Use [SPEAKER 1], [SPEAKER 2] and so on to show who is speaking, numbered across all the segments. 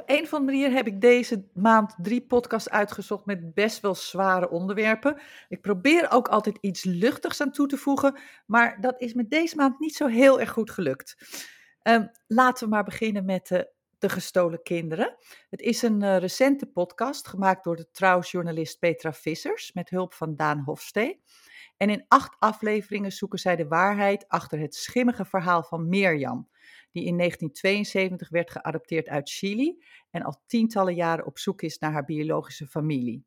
[SPEAKER 1] op een of andere manier heb ik deze maand drie podcasts uitgezocht met best wel zware onderwerpen. Ik probeer ook altijd iets luchtigs aan toe te voegen, maar dat is met deze maand niet zo heel erg goed gelukt. Um, laten we maar beginnen met de, de gestolen kinderen. Het is een uh, recente podcast gemaakt door de trouwjournalist Petra Vissers met hulp van Daan Hofstee. En in acht afleveringen zoeken zij de waarheid achter het schimmige verhaal van Mirjam die in 1972 werd geadopteerd uit Chili en al tientallen jaren op zoek is naar haar biologische familie.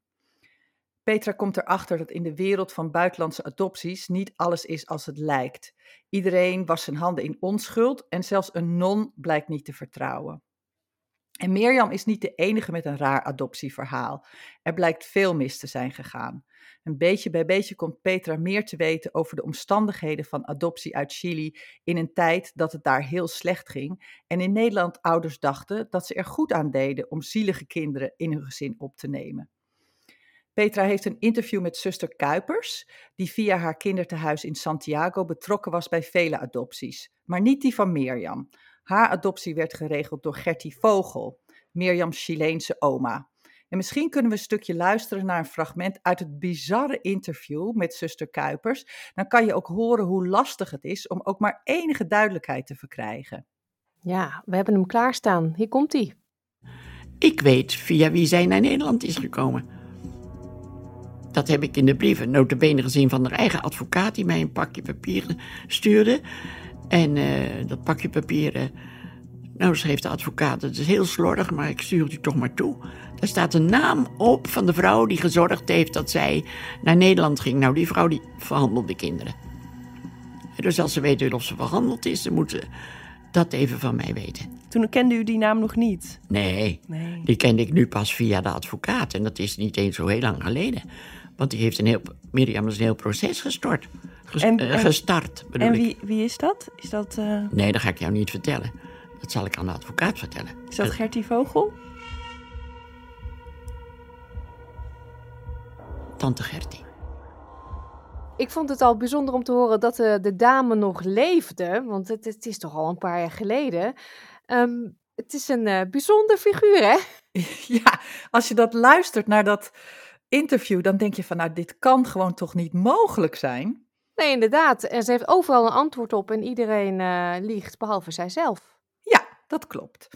[SPEAKER 1] Petra komt erachter dat in de wereld van buitenlandse adopties niet alles is als het lijkt. Iedereen was zijn handen in onschuld en zelfs een non blijkt niet te vertrouwen. En Mirjam is niet de enige met een raar adoptieverhaal. Er blijkt veel mis te zijn gegaan. Een beetje bij beetje komt Petra meer te weten over de omstandigheden van adoptie uit Chili in een tijd dat het daar heel slecht ging en in Nederland ouders dachten dat ze er goed aan deden om zielige kinderen in hun gezin op te nemen. Petra heeft een interview met zuster Kuipers, die via haar kindertehuis in Santiago betrokken was bij vele adopties, maar niet die van Mirjam. Haar adoptie werd geregeld door Gertie Vogel, Mirjams Chileense oma. En misschien kunnen we een stukje luisteren naar een fragment uit het bizarre interview met zuster Kuipers. Dan kan je ook horen hoe lastig het is om ook maar enige duidelijkheid te verkrijgen.
[SPEAKER 2] Ja, we hebben hem klaarstaan. Hier komt hij.
[SPEAKER 3] Ik weet via wie zij naar Nederland is gekomen. Dat heb ik in de brieven notabene gezien van haar eigen advocaat... die mij een pakje papieren stuurde. En uh, dat pakje papieren... Nou, schreef de advocaat, het is heel slordig, maar ik stuur het u toch maar toe. Er staat een naam op van de vrouw die gezorgd heeft dat zij naar Nederland ging. Nou, die vrouw die verhandelde kinderen. Dus als ze weten of ze verhandeld is, dan moeten ze dat even van mij weten.
[SPEAKER 4] Toen kende u die naam nog niet?
[SPEAKER 3] Nee, nee, die kende ik nu pas via de advocaat. En dat is niet eens zo heel lang geleden. Want die heeft een heel, Mirjam is een heel proces gestort. en, uh, gestart,
[SPEAKER 4] bedoel En wie, wie is dat? Is dat uh...
[SPEAKER 3] Nee, dat ga ik jou niet vertellen. Dat zal ik aan de advocaat vertellen.
[SPEAKER 4] Is dat Gertie Vogel?
[SPEAKER 3] Tante Gertie.
[SPEAKER 2] Ik vond het al bijzonder om te horen dat de, de dame nog leefde, want het, het, is toch al een paar jaar geleden. Ehm, het is een uh, bijzonder figuur, hè?
[SPEAKER 1] Ja, als je dat luistert naar dat interview, dan denk je van, nou, dit kan gewoon toch niet mogelijk zijn?
[SPEAKER 2] Nee, inderdaad. En ze heeft overal een antwoord op en iedereen uh, liegt, behalve zijzelf.
[SPEAKER 1] Dat klopt.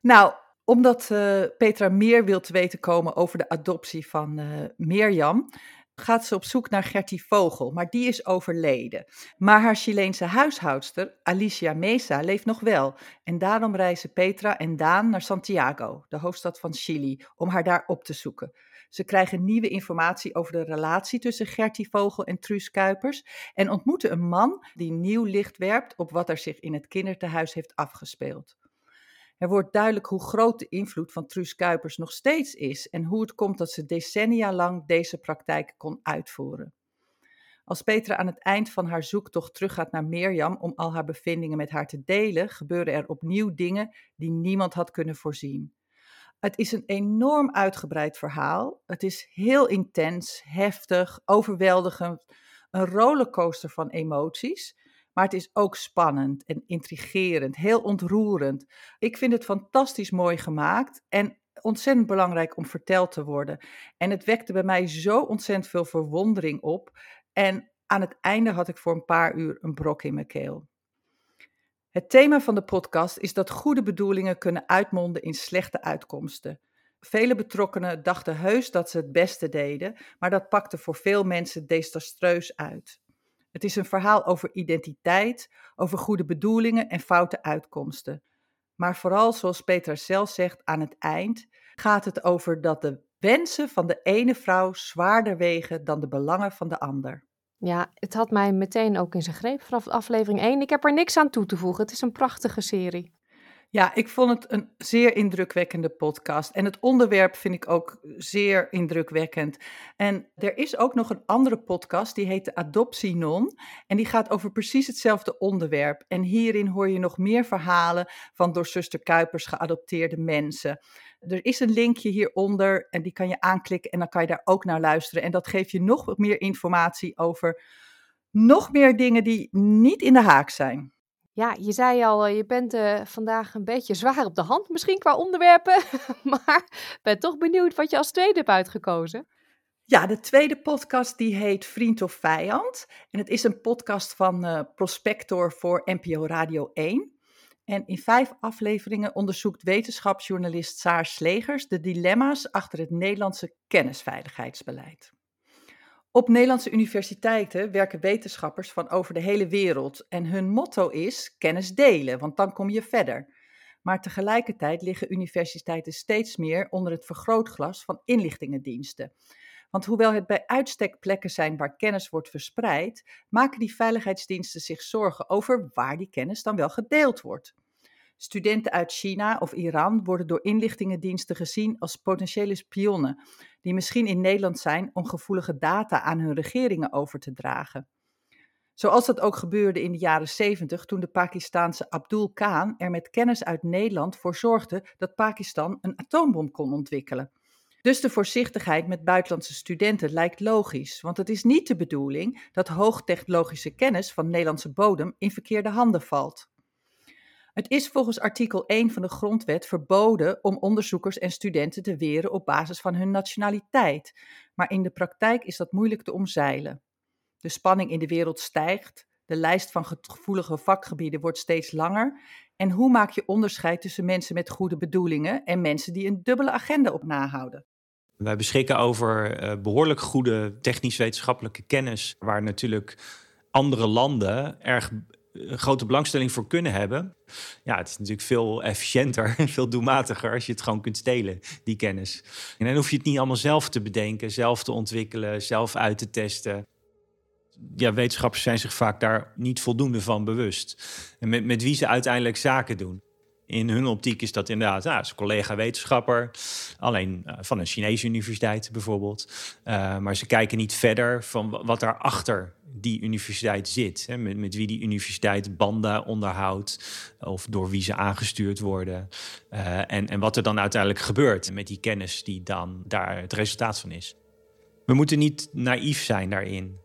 [SPEAKER 1] Nou, omdat uh, Petra meer wil te weten komen over de adoptie van uh, Mirjam, gaat ze op zoek naar Gertie Vogel, maar die is overleden. Maar haar Chileense huishoudster, Alicia Mesa, leeft nog wel. En daarom reizen Petra en Daan naar Santiago, de hoofdstad van Chili, om haar daar op te zoeken. Ze krijgen nieuwe informatie over de relatie tussen Gertie Vogel en Truus Kuipers en ontmoeten een man die nieuw licht werpt op wat er zich in het kindertehuis heeft afgespeeld. Er wordt duidelijk hoe groot de invloed van Truus Kuipers nog steeds is en hoe het komt dat ze decennia lang deze praktijk kon uitvoeren. Als Petra aan het eind van haar zoektocht teruggaat naar Mirjam om al haar bevindingen met haar te delen, gebeuren er opnieuw dingen die niemand had kunnen voorzien. Het is een enorm uitgebreid verhaal. Het is heel intens, heftig, overweldigend, een rollercoaster van emoties. Maar het is ook spannend en intrigerend, heel ontroerend. Ik vind het fantastisch mooi gemaakt en ontzettend belangrijk om verteld te worden. En het wekte bij mij zo ontzettend veel verwondering op. En aan het einde had ik voor een paar uur een brok in mijn keel. Het thema van de podcast is dat goede bedoelingen kunnen uitmonden in slechte uitkomsten. Vele betrokkenen dachten heus dat ze het beste deden, maar dat pakte voor veel mensen desastreus uit. Het is een verhaal over identiteit, over goede bedoelingen en foute uitkomsten. Maar vooral, zoals Peter zelf zegt aan het eind, gaat het over dat de wensen van de ene vrouw zwaarder wegen dan de belangen van de ander.
[SPEAKER 2] Ja, het had mij meteen ook in zijn greep vanaf aflevering 1. Ik heb er niks aan toe te voegen. Het is een prachtige serie.
[SPEAKER 1] Ja, ik vond het een zeer indrukwekkende podcast. En het onderwerp vind ik ook zeer indrukwekkend. En er is ook nog een andere podcast, die heet de Adoptie Non. En die gaat over precies hetzelfde onderwerp. En hierin hoor je nog meer verhalen van door zuster Kuipers geadopteerde mensen. Er is een linkje hieronder en die kan je aanklikken en dan kan je daar ook naar luisteren. En dat geeft je nog meer informatie over nog meer dingen die niet in de haak zijn.
[SPEAKER 2] Ja, je zei al, eh, je bent uh, vandaag een beetje zwaar op de hand, misschien qua onderwerpen. maar ben toch benieuwd wat je als tweede hebt uitgekozen.
[SPEAKER 1] Ja, de tweede podcast die heet Vriend of Vijand. En het is een podcast van uh, Prospector voor NPO Radio 1. En in vijf afleveringen onderzoekt wetenschapsjournalist Saar Slegers de dilemma's achter het Nederlandse kennisveiligheidsbeleid. Op Nederlandse universiteiten werken wetenschappers van over de hele wereld en hun motto is kennis delen, want dan kom je verder. Maar tegelijkertijd liggen universiteiten steeds meer onder het vergrootglas van inlichtingendiensten. Want hoewel het bij uitstek plekken zijn waar kennis wordt verspreid, maken die veiligheidsdiensten zich zorgen over waar die kennis dan wel gedeeld wordt. Studenten uit China of Iran worden door inlichtingendiensten gezien als potentiële spionnen, die misschien in Nederland zijn om gevoelige data aan hun regeringen over te dragen. Zoals dat ook gebeurde in de jaren 70 toen de Pakistaanse Abdul Khan er met kennis uit Nederland voor zorgde dat Pakistan een atoombom kon ontwikkelen. Dus de voorzichtigheid met buitenlandse studenten lijkt logisch, want het is niet de bedoeling dat hoogtechnologische kennis van Nederlandse bodem in verkeerde handen valt. Het is volgens artikel 1 van de Grondwet verboden om onderzoekers en studenten te weren op basis van hun nationaliteit, maar in de praktijk is dat moeilijk te omzeilen. De spanning in de wereld stijgt, de lijst van gevoelige vakgebieden wordt steeds langer en hoe maak je onderscheid tussen mensen met goede bedoelingen en mensen die een dubbele agenda op nahouden?
[SPEAKER 5] Wij beschikken over uh, behoorlijk goede technisch-wetenschappelijke kennis, waar natuurlijk andere landen erg eh, grote belangstelling voor kunnen hebben. Ja, het is natuurlijk veel efficiënter en veel doelmatiger als je het gewoon kunt stelen, die kennis. En dan hoef je het niet allemaal zelf te bedenken, zelf te ontwikkelen, zelf uit te testen. Ja, wetenschappers zijn zich vaak daar niet voldoende van bewust. En met, met wie ze uiteindelijk zaken doen in hun optiek is dat inderdaad, nou, een collega-wetenschapper, alleen uh, van een Chinese universiteit bijvoorbeeld. Uh, maar ze kijken niet verder van wat daar achter die universiteit zit. Hè, met, met wie die universiteit banden onderhoudt of door wie ze aangestuurd worden. Uh, en, en wat er dan uiteindelijk gebeurt met die kennis die dan daar het resultaat van is. We moeten niet naïef zijn daarin.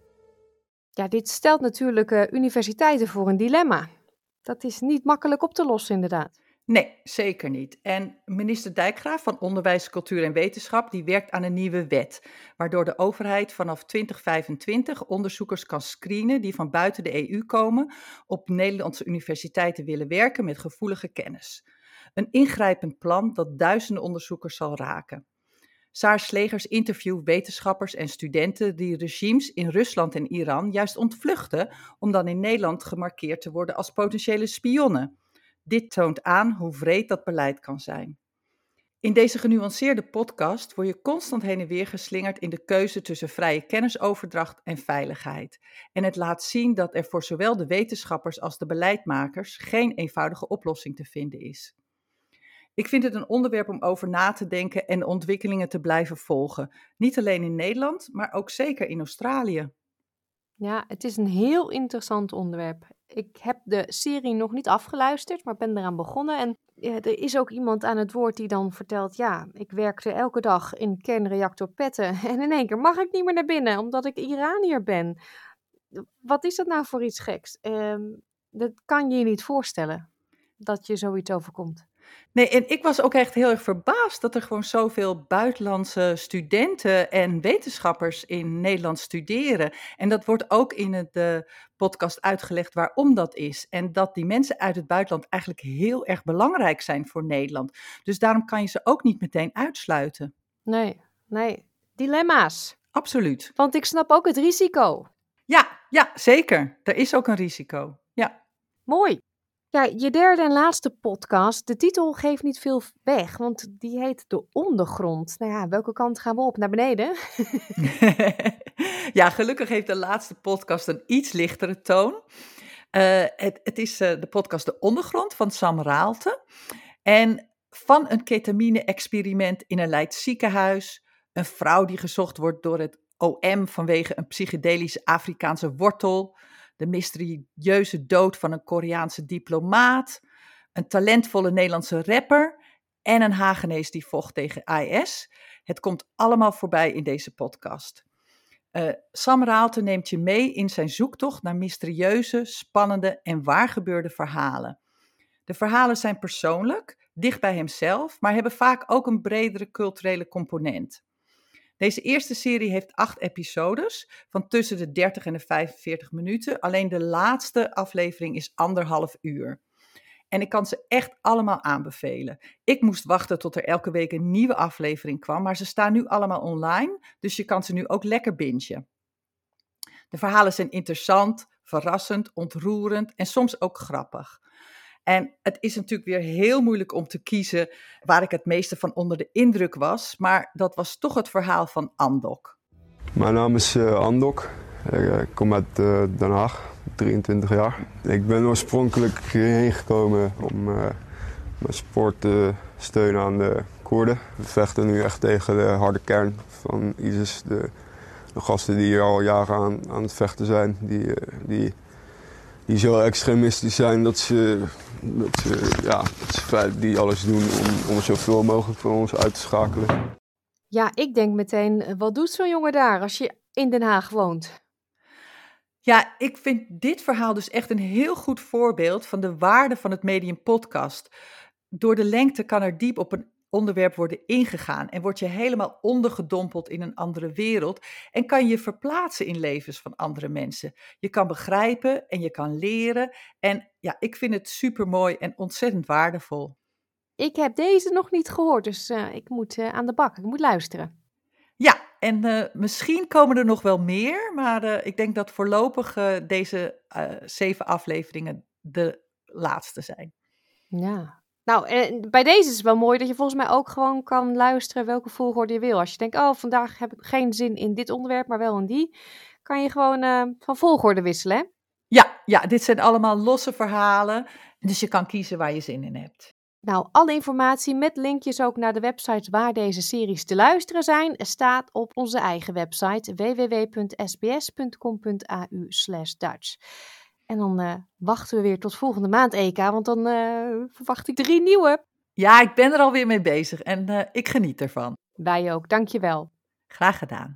[SPEAKER 2] Ja, dit stelt natuurlijk universiteiten voor een dilemma. Dat is niet makkelijk op te lossen, inderdaad.
[SPEAKER 1] Nee, zeker niet. En minister Dijkgraaf van Onderwijs, Cultuur en Wetenschap die werkt aan een nieuwe wet, waardoor de overheid vanaf 2025 onderzoekers kan screenen die van buiten de EU komen op Nederlandse universiteiten willen werken met gevoelige kennis. Een ingrijpend plan dat duizenden onderzoekers zal raken. Saar Slegers interviewt wetenschappers en studenten die regimes in Rusland en Iran juist ontvluchten om dan in Nederland gemarkeerd te worden als potentiële spionnen. Dit toont aan hoe wreed dat beleid kan zijn. In deze genuanceerde podcast word je constant heen en weer geslingerd in de keuze tussen vrije kennisoverdracht en veiligheid. En het laat zien dat er voor zowel de wetenschappers als de beleidmakers geen eenvoudige oplossing te vinden is. Ik vind het een onderwerp om over na te denken en ontwikkelingen te blijven volgen. Niet alleen in Nederland, maar ook zeker in Australië.
[SPEAKER 2] Ja, het is een heel interessant onderwerp. Ik heb de serie nog niet afgeluisterd, maar ben eraan begonnen. En er is ook iemand aan het woord die dan vertelt: Ja, ik werkte elke dag in kernreactor petten. En in één keer mag ik niet meer naar binnen, omdat ik Iranier ben. Wat is dat nou voor iets geks? Um, dat kan je je niet voorstellen dat je zoiets overkomt.
[SPEAKER 1] Nee, en ik was ook echt heel erg verbaasd dat er gewoon zoveel buitenlandse studenten en wetenschappers in Nederland studeren. En dat wordt ook in het uh, podcast uitgelegd waarom dat is. En dat die mensen uit het buitenland eigenlijk heel erg belangrijk zijn voor Nederland. Dus daarom kan je ze ook niet meteen uitsluiten.
[SPEAKER 2] Nee, nee. Dilemma's.
[SPEAKER 1] Absoluut.
[SPEAKER 2] Want ik snap ook het risico.
[SPEAKER 1] Ja, ja, zeker. Er is ook een risico. Ja.
[SPEAKER 2] Mooi. Ja, je derde en laatste podcast, de titel geeft niet veel weg, want die heet De Ondergrond. Nou ja, welke kant gaan we op? Naar beneden?
[SPEAKER 1] ja, gelukkig heeft de laatste podcast een iets lichtere toon. Uh, het, het, is uh, de podcast De Ondergrond van Sam Raalte. En van een ketamine-experiment in een Leids ziekenhuis, een vrouw die gezocht wordt door het OM vanwege een psychedelische Afrikaanse wortel de mysterieuze dood van een Koreaanse diplomaat, een talentvolle Nederlandse rapper en een Hagenees die vocht tegen IS. Het komt allemaal voorbij in deze podcast. Uh, Sam Raalte neemt je mee in zijn zoektocht naar mysterieuze, spannende en waargebeurde verhalen. De verhalen zijn persoonlijk, dicht bij hemzelf, maar hebben vaak ook een bredere culturele component. Deze eerste serie heeft acht episodes van tussen de 30 en de 45 minuten. Alleen de laatste aflevering is anderhalf uur. En ik kan ze echt allemaal aanbevelen. Ik moest wachten tot er elke week een nieuwe aflevering kwam, maar ze staan nu allemaal online, dus je kan ze nu ook lekker bingen. De verhalen zijn interessant, verrassend, ontroerend en soms ook grappig. En het is natuurlijk weer heel moeilijk om te kiezen waar ik het meeste van onder de indruk was, maar dat was toch het verhaal van Andok.
[SPEAKER 6] Mijn naam is uh, Andok. Ik kom uit uh, Den Haag. 23 jaar. Ik ben oorspronkelijk hierheen gekomen om mijn sport te steunen aan de Koerden. We vechten nu echt tegen de harde kern van ISIS. De, de gasten die hier al jaren aan, aan het vechten zijn. Die, die, die zo extremistisch zijn dat ze, dat ze, ja, dat ze die alles doen om, om zoveel mogelijk van ons uit te schakelen.
[SPEAKER 2] Ja, ik denk meteen, wat doet zo'n jongen daar als je in Den Haag woont?
[SPEAKER 1] Ja, ik vind dit verhaal dus echt een heel goed voorbeeld van de waarde van het medium podcast. Door de lengte kan er diep op een onderwerp worden ingegaan en word je helemaal ondergedompeld in een andere wereld en kan je verplaatsen in levens van andere mensen. Je kan begrijpen en je kan leren en ja, ik vind het super mooi en ontzettend waardevol.
[SPEAKER 2] Ik heb deze nog niet gehoord, dus uh, ik moet uh, aan de bak, ik moet luisteren.
[SPEAKER 1] Ja, en uh, misschien komen er nog wel meer, maar ik denk dat voorlopig deze zeven afleveringen de laatste zijn.
[SPEAKER 2] Ja, nou, en bij deze is het wel mooi dat je volgens mij ook gewoon kan luisteren welke volgorde je wil. Als je denkt, oh, vandaag heb ik geen zin in dit onderwerp, maar wel in die, kan je gewoon van volgorde wisselen. Hè?
[SPEAKER 1] Ja, ja, dit zijn allemaal losse verhalen, dus je kan kiezen waar je zin in hebt.
[SPEAKER 2] Nou, alle informatie met linkjes ook naar de websites waar deze series te luisteren zijn, staat op onze eigen website www.sbs.com.au Dutch. En dan uh, wachten we weer tot volgende maand, Eka, want dan uh, verwacht ik drie nieuwe.
[SPEAKER 1] Ja, ik ben er alweer mee bezig en uh, ik geniet ervan.
[SPEAKER 2] Wij ook, dankjewel.
[SPEAKER 1] Graag gedaan.